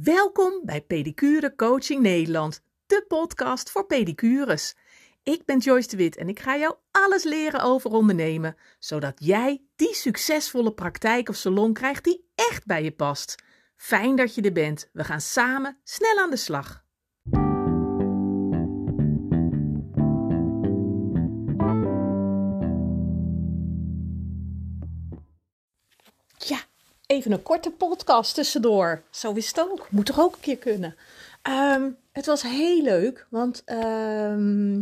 Welkom bij Pedicure Coaching Nederland, de podcast voor pedicures. Ik ben Joyce de Wit en ik ga jou alles leren over ondernemen, zodat jij die succesvolle praktijk of salon krijgt die echt bij je past. Fijn dat je er bent. We gaan samen snel aan de slag. Even een korte podcast tussendoor. Zo is het ook. Moet toch ook een keer kunnen. Ehm, het was heel leuk, want ehm,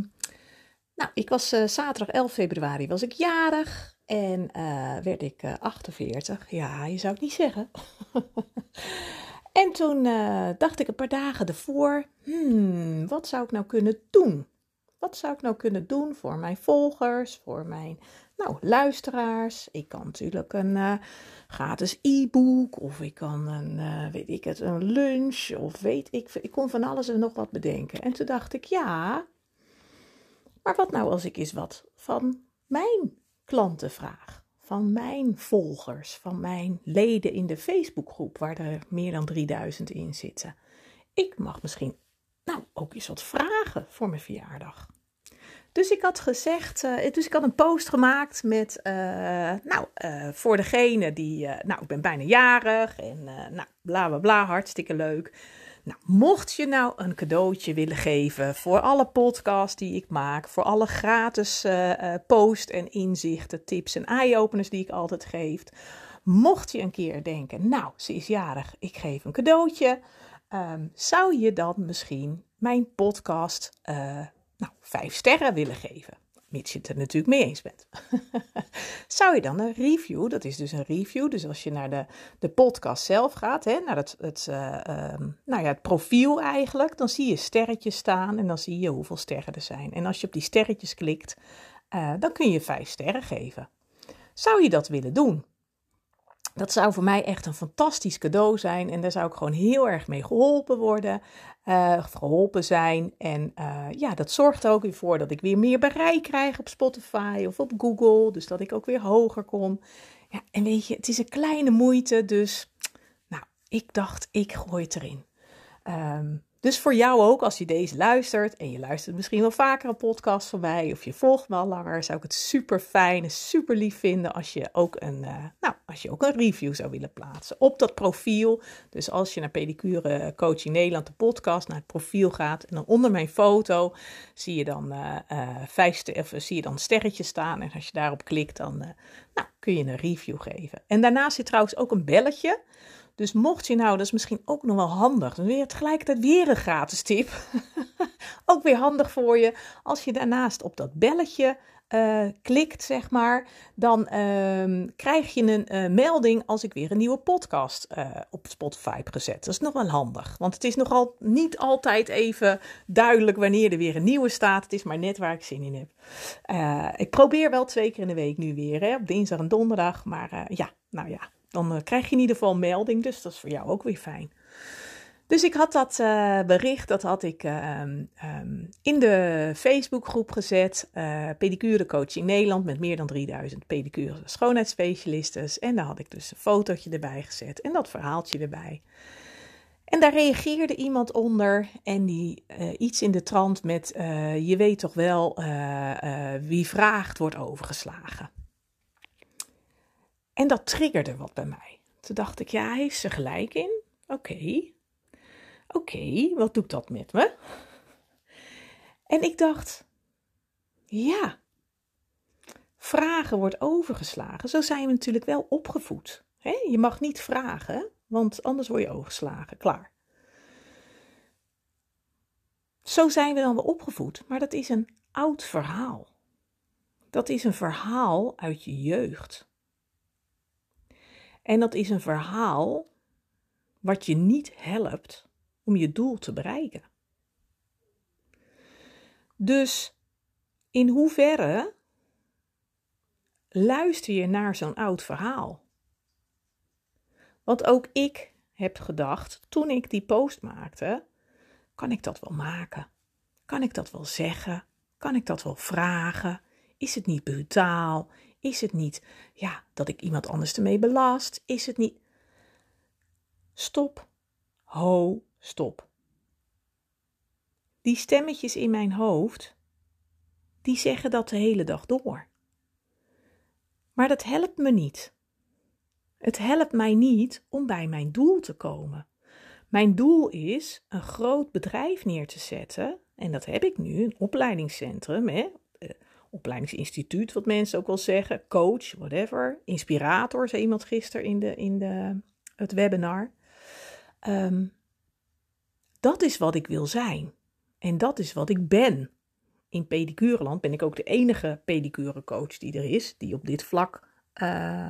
nou, ik was uh, zaterdag 11 februari was ik jarig en uh, werd ik uh, 48. Ja, je zou het niet zeggen. en toen dacht ik een paar dagen ervoor, hmm, wat zou ik nou kunnen doen? Wat zou ik nou kunnen doen voor mijn volgers, voor mijn nou, luisteraars? Ik kan natuurlijk een gratis e-book of ik kan een, uh, weet ik het, een lunch of weet ik, ik kon van alles en nog wat bedenken. En toen dacht ik, ja, maar wat nou als ik eens wat van mijn klanten vraag? Van mijn volgers, van mijn leden in de Facebookgroep, waar er meer dan 3000 in zitten. Ik mag misschien nou ook eens wat vragen voor mijn verjaardag. Dus ik had gezegd, uh, dus ik had een post gemaakt met, uh, nou, uh, voor degene die, nou, ik ben bijna jarig en nou, bla bla bla, hartstikke leuk. Nou, mocht je nou een cadeautje willen geven voor alle podcasts die ik maak, voor alle gratis post en inzichten, tips en eye-openers die ik altijd geef. Mocht je een keer denken, nou, ze is jarig, ik geef een cadeautje. Um, zou je dan misschien mijn podcast nou, vijf sterren willen geven. Mits je het er natuurlijk mee eens bent. Zou je dan een review, dat is dus een review, dus als je naar de, de podcast zelf gaat, hè, naar het, het, uh, nou ja, het profiel eigenlijk, dan zie je sterretjes staan en dan zie je hoeveel sterren er zijn. En als je op die sterretjes klikt, uh, dan kun je vijf sterren geven. Zou je dat willen doen? Dat zou voor mij echt een fantastisch cadeau zijn. En daar zou ik gewoon heel erg mee geholpen worden. Uh, geholpen zijn. En uh, ja, dat zorgt ook weer voor dat ik weer meer bereik krijg op Spotify of op Google. Dus dat ik ook weer hoger kom. Ja, en weet je, het is een kleine moeite. Dus nou, ik dacht, ik gooi het erin. Um, dus voor jou ook, als je deze luistert en je luistert misschien wel vaker een podcast van mij of je volgt me al langer, zou ik het super fijn en super lief vinden als je ook een, uh, nou, als je ook een review zou willen plaatsen op dat profiel. Dus als je naar Pedicure Coaching Nederland, de podcast, naar het profiel gaat en dan onder mijn foto zie je dan, uh, uh, vijf zie je dan sterretjes staan en als je daarop klikt dan nou, kun je een review geven. En daarnaast zit trouwens ook een belletje. Dus mocht je nou, dat is misschien ook nog wel handig. Dan weer tegelijkertijd weer een gratis tip. ook weer handig voor je. Als je daarnaast op dat belletje uh, klikt, zeg maar, dan uh, krijg je een uh, melding als ik weer een nieuwe podcast uh, op Spotify heb gezet. Dat is nog wel handig, want het is nogal niet altijd even duidelijk wanneer er weer een nieuwe staat. Het is maar net waar ik zin in heb. ik probeer wel twee keer in de week nu weer, hè, op dinsdag en donderdag. Maar ja, nou ja, dan uh, krijg je in ieder geval melding, dus dat is voor jou ook weer fijn. Dus ik had dat uh, bericht, dat had ik uh, um, in de Facebookgroep gezet. Uh, pedicure Coaching Nederland met meer dan 3000 pedicure schoonheidsspecialisten. En daar had ik dus een fotootje erbij gezet en dat verhaaltje erbij. En daar reageerde iemand onder en die iets in de trant met: Je weet toch wel, wie vraagt wordt overgeslagen. En dat triggerde wat bij mij. Toen dacht ik, ja, heeft ze gelijk in. Oké. Oké, wat doet dat met me? En ik dacht, ja, vragen wordt overgeslagen. Zo zijn we natuurlijk wel opgevoed. Je mag niet vragen, want anders word je overgeslagen. Klaar. Zo zijn we dan wel opgevoed, maar dat is een oud verhaal. Dat is een verhaal uit je jeugd. En dat is een verhaal wat je niet helpt om je doel te bereiken. Dus in hoeverre luister je naar zo'n oud verhaal? Want ook ik heb gedacht, toen ik die post maakte, kan ik dat wel maken? Kan ik dat wel zeggen? Kan ik dat wel vragen? Is het niet brutaal? Is het niet ja, dat ik iemand anders ermee belast? Is het niet. Stop. ho, stop. Die stemmetjes in mijn hoofd, die zeggen dat de hele dag door. Maar dat helpt me niet. Het helpt mij niet om bij mijn doel te komen. Mijn doel is een groot bedrijf neer te zetten. En dat heb ik nu, een opleidingscentrum, hè? Opleidingsinstituut, wat mensen ook wel zeggen, coach, whatever, inspirator, zei iemand gisteren in, de, in de, het webinar. Ehm, dat is wat ik wil zijn. En dat is wat ik ben. In pedicureland ben ik ook de enige pedicurecoach die er is, die op dit vlak uh,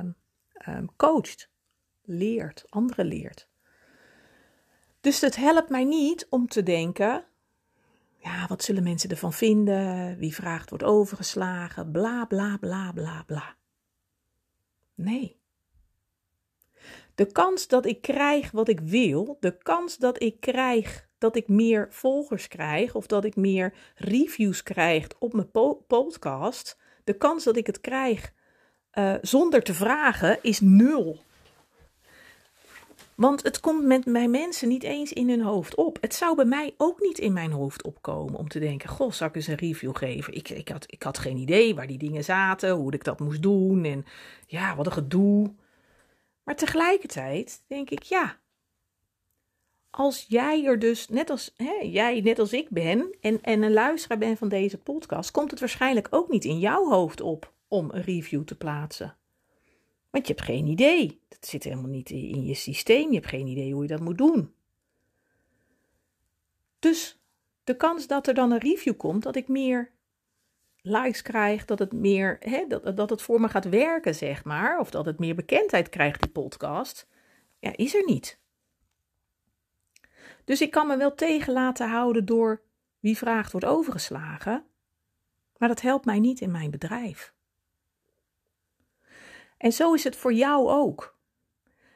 coacht, leert, anderen leert. Dus het helpt mij niet om te denken, ja, wat zullen mensen ervan vinden? Wie vraagt wordt overgeslagen, bla bla bla bla bla. Nee. De kans dat ik krijg wat ik wil, de kans dat ik krijg dat ik meer volgers krijg of dat ik meer reviews krijg op mijn podcast, de kans dat ik het krijg uh, zonder te vragen is nul. Want het komt met bij mensen niet eens in hun hoofd op. Het zou bij mij ook niet in mijn hoofd opkomen om te denken: Goh, zal ik eens een review geven? Ik, ik, had, ik had geen idee waar die dingen zaten, hoe ik dat moest doen. En ja, wat een gedoe. Maar tegelijkertijd denk ik: ja, als jij er dus, net als hè, jij, net als ik ben, en, en een luisteraar ben van deze podcast, komt het waarschijnlijk ook niet in jouw hoofd op om een review te plaatsen. Want je hebt geen idee. Dat zit helemaal niet in je systeem. Je hebt geen idee hoe je dat moet doen. Dus de kans dat er dan een review komt, dat ik meer likes krijg, dat het meer, hè, dat, dat het voor me gaat werken, zeg maar, of dat het meer bekendheid krijgt, die podcast, ja, is er niet. Dus ik kan me wel tegen laten houden door wie vraagt wordt overgeslagen, maar dat helpt mij niet in mijn bedrijf. En zo is het voor jou ook.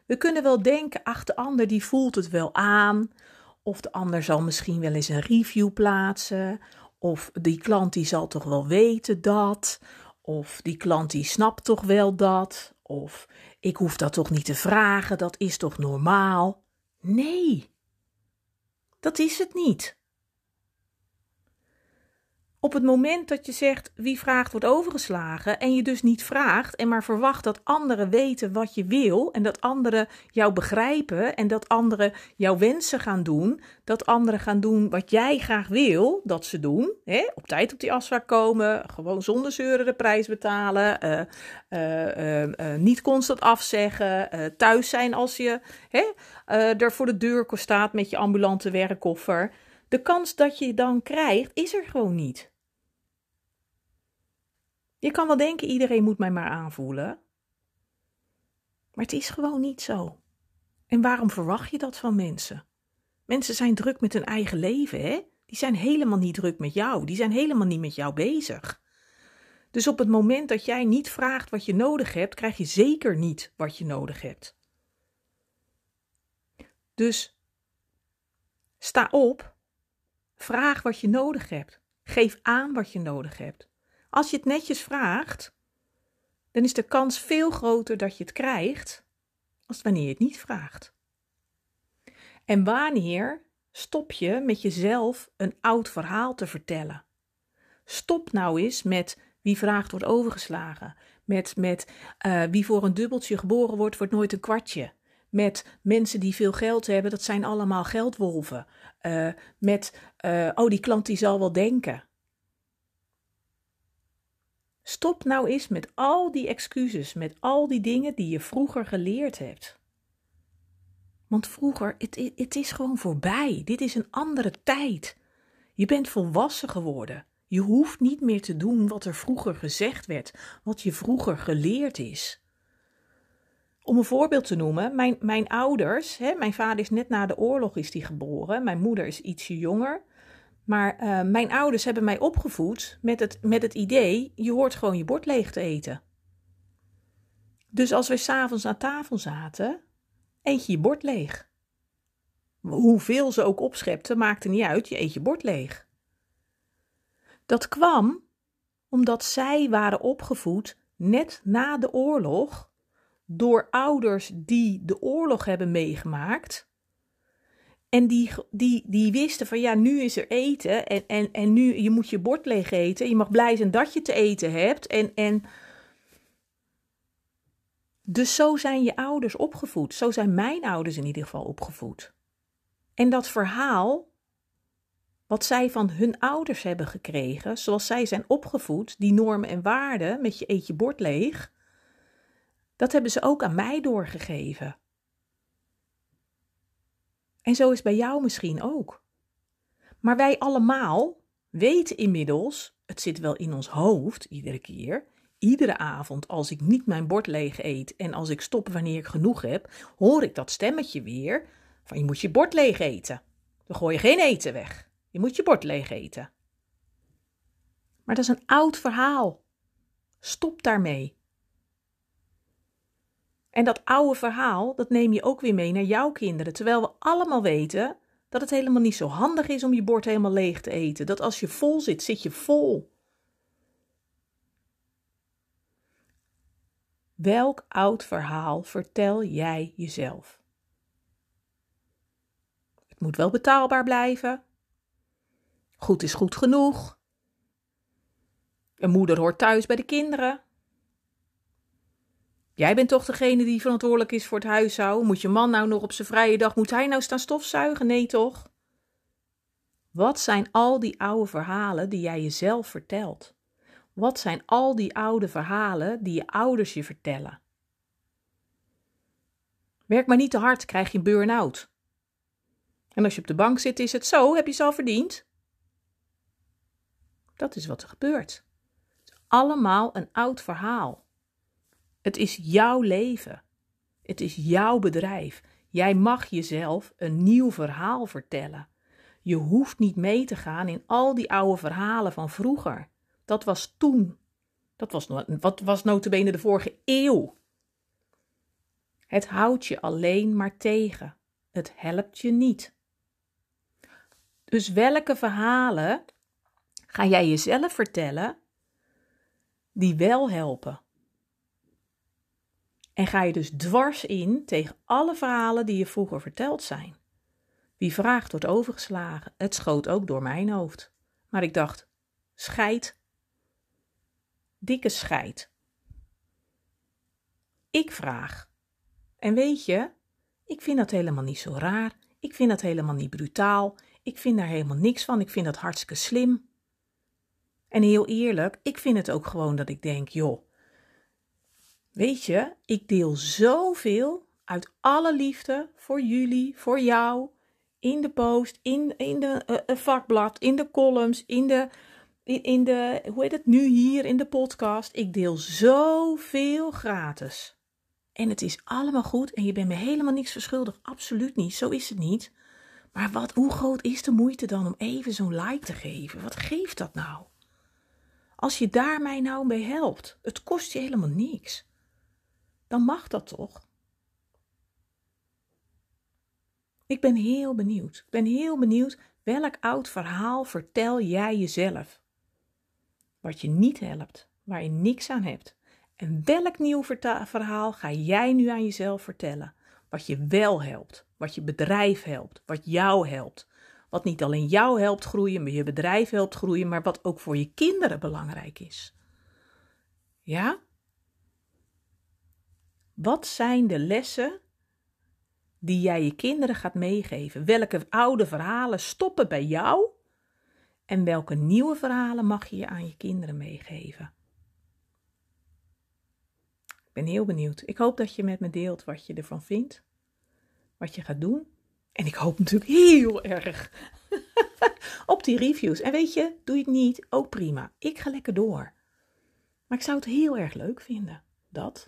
We kunnen wel denken, ach, de ander die voelt het wel aan, of de ander zal misschien wel eens een review plaatsen, of die klant die zal toch wel weten dat, of die klant die snapt toch wel dat, of ik hoef dat toch niet te vragen, dat is toch normaal? Nee, dat is het niet. Op het moment dat je zegt wie vraagt wordt overgeslagen en je dus niet vraagt en maar verwacht dat anderen weten wat je wil en dat anderen jou begrijpen en dat anderen jouw wensen gaan doen, dat anderen gaan doen wat jij graag wil dat ze doen, hè? op tijd op die afspraak komen, gewoon zonder zeuren de prijs betalen, uh, uh, uh, niet constant afzeggen, thuis zijn als je hè, er voor de deur staat met je ambulante werkkoffer. De kans dat je dan krijgt, is er gewoon niet. Je kan wel denken, iedereen moet mij maar aanvoelen. Maar het is gewoon niet zo. En waarom verwacht je dat van mensen? Mensen zijn druk met hun eigen leven, hè? Die zijn helemaal niet druk met jou. Die zijn helemaal niet met jou bezig. Dus op het moment dat jij niet vraagt wat je nodig hebt, krijg je zeker niet wat je nodig hebt. Dus sta op, vraag wat je nodig hebt. Geef aan wat je nodig hebt. Als je het netjes vraagt, dan is de kans veel groter dat je het krijgt als wanneer je het niet vraagt. En wanneer stop je met jezelf een oud verhaal te vertellen? Stop nou eens met wie vraagt wordt overgeslagen. Met, met uh, wie voor een dubbeltje geboren wordt, wordt nooit een kwartje. Met mensen die veel geld hebben, dat zijn allemaal geldwolven. Uh, met, uh, oh, die klant die zal wel denken. Stop nou eens met al die excuses, met al die dingen die je vroeger geleerd hebt. Want vroeger, het, het is gewoon voorbij. Dit is een andere tijd. Je bent volwassen geworden. Je hoeft niet meer te doen wat er vroeger gezegd werd, wat je vroeger geleerd is. Om een voorbeeld te noemen, mijn, mijn ouders, hè, mijn vader is net na de oorlog is die geboren, mijn moeder is ietsje jonger. Maar uh, mijn ouders hebben mij opgevoed met het, met het idee: je hoort gewoon je bord leeg te eten. Dus als we s'avonds aan tafel zaten, eet je je bord leeg. Hoeveel ze ook opschepten, maakte niet uit, je eet je bord leeg. Dat kwam omdat zij waren opgevoed net na de oorlog door ouders die de oorlog hebben meegemaakt En die, die, die wisten van ja, nu is er eten en, en, en nu je moet je bord leeg eten. Je mag blij zijn dat je te eten hebt. En, en dus zo zijn je ouders opgevoed. Zo zijn mijn ouders in ieder geval opgevoed. En dat verhaal, wat zij van hun ouders hebben gekregen, zoals zij zijn opgevoed, die normen en waarden met je eet je bord leeg, dat hebben ze ook aan mij doorgegeven. En zo is bij jou misschien ook. Maar wij allemaal weten inmiddels, het zit wel in ons hoofd iedere keer, iedere avond als ik niet mijn bord leeg eet en als ik stop wanneer ik genoeg heb, hoor ik dat stemmetje weer van je moet je bord leeg eten. Dan gooi je geen eten weg. Je moet je bord leeg eten. Maar dat is een oud verhaal. Stop daarmee. En dat oude verhaal, dat neem je ook weer mee naar jouw kinderen. Terwijl we allemaal weten dat het helemaal niet zo handig is om je bord helemaal leeg te eten. Dat als je vol zit, zit je vol. Welk oud verhaal vertel jij jezelf? Het moet wel betaalbaar blijven. Goed is goed genoeg. Een moeder hoort thuis bij de kinderen. Jij bent toch degene die verantwoordelijk is voor het huishouden? Moet je man nou nog op zijn vrije dag, moet hij nou staan stofzuigen? Nee toch? Wat zijn al die oude verhalen die jij jezelf vertelt? Wat zijn al die oude verhalen die je ouders je vertellen? Werk maar niet te hard, krijg je een burn-out. En als je op de bank zit, is het zo, heb je ze al verdiend? Dat is wat er gebeurt. Het is allemaal een oud verhaal. Het is jouw leven. Het is jouw bedrijf. Jij mag jezelf een nieuw verhaal vertellen. Je hoeft niet mee te gaan in al die oude verhalen van vroeger. Dat was toen. Dat was, wat was notabene de vorige eeuw. Het houdt je alleen maar tegen. Het helpt je niet. Dus welke verhalen ga jij jezelf vertellen die wel helpen? En ga je dus dwars in tegen alle verhalen die je vroeger verteld zijn? Wie vraagt wordt overgeslagen. Het schoot ook door mijn hoofd. Maar ik dacht: scheid. Dikke scheid. Ik vraag. En weet je, ik vind dat helemaal niet zo raar. Ik vind dat helemaal niet brutaal. Ik vind daar helemaal niks van. Ik vind dat hartstikke slim. En heel eerlijk, ik vind het ook gewoon dat ik denk, joh, weet je, ik deel zoveel uit alle liefde voor jullie, voor jou, in de post, in, in de uh, vakblad, in de columns, in de, in, in de, hoe heet het nu hier in de podcast. Ik deel zoveel gratis. En het is allemaal goed en je bent me helemaal niks verschuldigd. Absoluut niet, zo is het niet. Maar wat, hoe groot is de moeite dan om even zo'n like te geven? Wat geeft dat nou? Als je daar mij nou mee helpt, het kost je helemaal niks. Dan mag dat toch? Ik ben heel benieuwd. Ik ben heel benieuwd welk oud verhaal vertel jij jezelf? Wat je niet helpt, waar je niks aan hebt. En welk nieuw verhaal ga jij nu aan jezelf vertellen? Wat je wel helpt, wat je bedrijf helpt, wat jou helpt. Wat niet alleen jou helpt groeien, maar je bedrijf helpt groeien, maar wat ook voor je kinderen belangrijk is. Ja? Wat zijn de lessen die jij je kinderen gaat meegeven? Welke oude verhalen stoppen bij jou? En welke nieuwe verhalen mag je aan je kinderen meegeven? Ik ben heel benieuwd. Ik hoop dat je met me deelt wat je ervan vindt, wat je gaat doen. En ik hoop natuurlijk heel erg op die reviews. En weet je, doe je het niet, ook prima. Ik ga lekker door. Maar ik zou het heel erg leuk vinden. Dat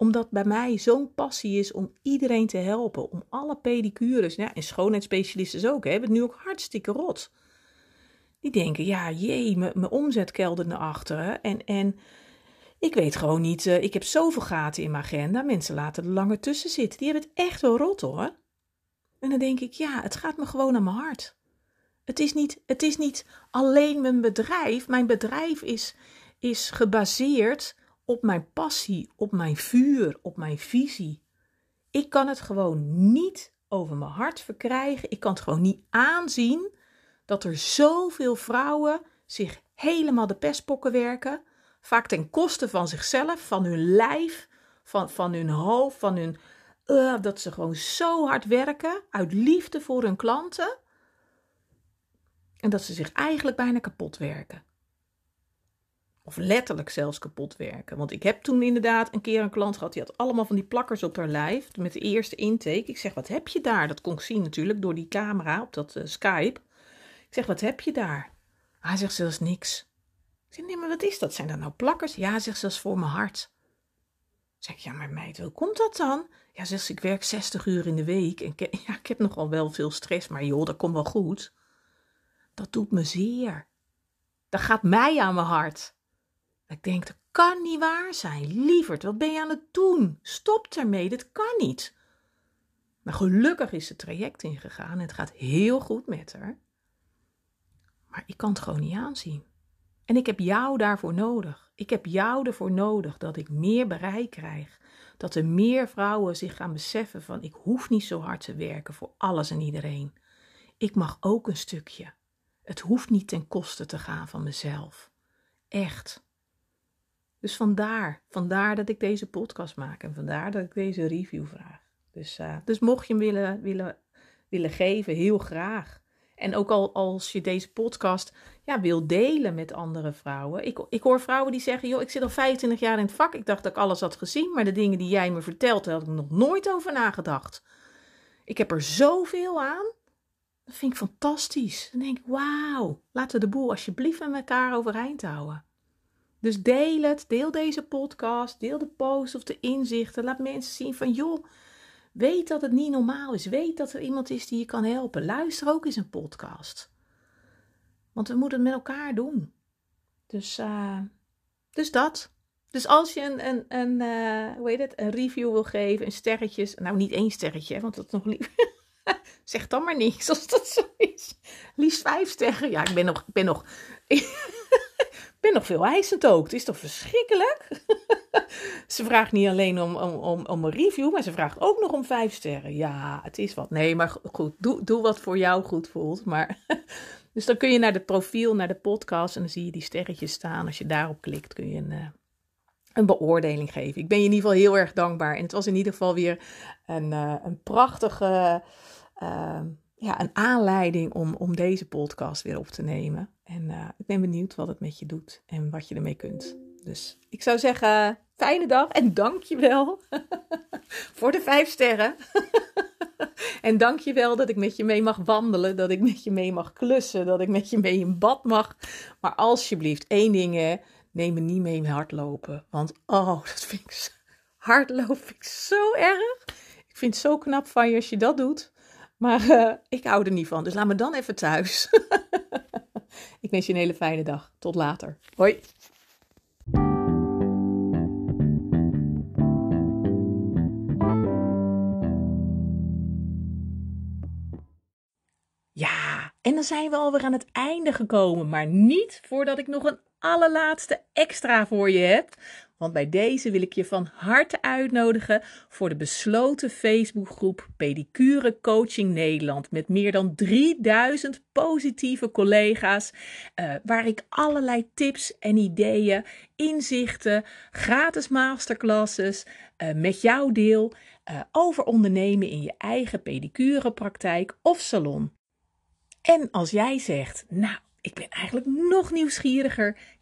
omdat bij mij zo'n passie is om iedereen te helpen. Om alle pedicures en schoonheidsspecialisten ook. Hebben het nu ook hartstikke rot. Die denken, ja jee, mijn omzet keldert naar achteren. En, en ik weet gewoon niet, uh, ik heb zoveel gaten in mijn agenda. Mensen laten er langer tussen zitten. Die hebben het echt wel rot hoor. En dan denk ik, ja, het gaat me gewoon aan mijn hart. Het is niet, het is niet alleen mijn bedrijf. Mijn bedrijf is, is gebaseerd op mijn passie, op mijn vuur, op mijn visie. Ik kan het gewoon niet over mijn hart verkrijgen. Ik kan het gewoon niet aanzien dat er zoveel vrouwen zich helemaal de pestpokken werken. Vaak ten koste van zichzelf, van hun lijf, van, van hun hoofd, van hun. Uh, dat ze gewoon zo hard werken uit liefde voor hun klanten. En dat ze zich eigenlijk bijna kapot werken. Of letterlijk zelfs kapot werken. Want ik heb toen inderdaad een keer een klant gehad. Die had allemaal van die plakkers op haar lijf. Met de eerste intake. Ik zeg, wat heb je daar? Dat kon ik zien natuurlijk door die camera op dat uh, Skype. Ik zeg, wat heb je daar? Hij zegt, zelfs niks. Ik zeg, nee, maar wat is dat? Zijn dat nou plakkers? Ja, zegt ze, voor mijn hart. Ik zeg, ja, maar meid, hoe komt dat dan? Ja, zegt ze, ik werk 60 uur in de week. En ik, ja, ik heb nogal wel veel stress, maar joh, dat komt wel goed. Dat doet me zeer. Dat gaat mij aan mijn hart. Ik denk, dat kan niet waar zijn. Lieverd, wat ben je aan het doen? Stop ermee, dit kan niet. Maar gelukkig is het traject ingegaan en het gaat heel goed met haar. Maar ik kan het gewoon niet aanzien. En ik heb jou daarvoor nodig. Ik heb jou ervoor nodig dat ik meer bereik krijg. Dat er meer vrouwen zich gaan beseffen van ik hoef niet zo hard te werken voor alles en iedereen. Ik mag ook een stukje. Het hoeft niet ten koste te gaan van mezelf. Echt. Dus vandaar, vandaar dat ik deze podcast maak en vandaar dat ik deze review vraag. Dus, uh, dus mocht je hem willen, willen, willen geven, heel graag. En ook al als je deze podcast ja, wil delen met andere vrouwen. Ik, ik hoor vrouwen die zeggen: joh, ik zit al 25 jaar in het vak. Ik dacht dat ik alles had gezien. Maar de dingen die jij me vertelt, daar had ik nog nooit over nagedacht. Ik heb er zoveel aan. Dat vind ik fantastisch. Dan denk ik: wauw, laten we de boel alsjeblieft met elkaar overeind houden. Dus deel het, deel deze podcast, deel de post of de inzichten. Laat mensen zien van joh, weet dat het niet normaal is. Weet dat er iemand is die je kan helpen. Luister ook eens een podcast. Want we moeten het met elkaar doen. Dus, uh, dus dat. Dus als je een, uh, hoe heet het, een review wil geven, een sterretjes. Nou, niet één sterretje, want dat is nog lief. zeg dan maar niks als dat zo is. Liefst vijf sterren. Ja, ik ben nog, ik ben nog, ben nog veel eisend ook. Het is toch verschrikkelijk? ze vraagt niet alleen om, om, om, om een review, maar ze vraagt ook nog om vijf sterren. Ja, het is wat. Nee, maar goed, doe, doe wat voor jou goed voelt. Maar, dus dan kun je naar het profiel, naar de podcast en dan zie je die sterretjes staan. Als je daarop klikt, kun je een, uh, een beoordeling geven. Ik ben je in ieder geval heel erg dankbaar. En het was in ieder geval weer een, uh, een prachtige uh, ja, een aanleiding om, om deze podcast weer op te nemen. En uh, ik ben benieuwd wat het met je doet en wat je ermee kunt. Dus ik zou zeggen, fijne dag en dankjewel voor de vijf sterren. en dankjewel dat ik met je mee mag wandelen, dat ik met je mee mag klussen, dat ik met je mee in bad mag. Maar alsjeblieft, één ding, neem me niet mee hardlopen. Want oh, dat vind ik hardlopen vind ik zo erg. Ik vind het zo knap van je als je dat doet. Maar uh, ik hou er niet van, dus laat me dan even thuis. ik wens je een hele fijne dag. Tot later. Hoi. Ja, en dan zijn we alweer aan het einde gekomen, maar niet voordat ik nog een allerlaatste extra voor je heb. Want bij deze wil ik je van harte uitnodigen voor de besloten Facebookgroep Pedicure Coaching Nederland. Met meer dan 3000 positieve collega's. Uh, waar ik allerlei tips en ideeën, inzichten, gratis masterclasses uh, met jou deel. Uh, over ondernemen in je eigen pedicurepraktijk of salon. En als jij zegt, nou, ik ben eigenlijk nog nieuwsgieriger.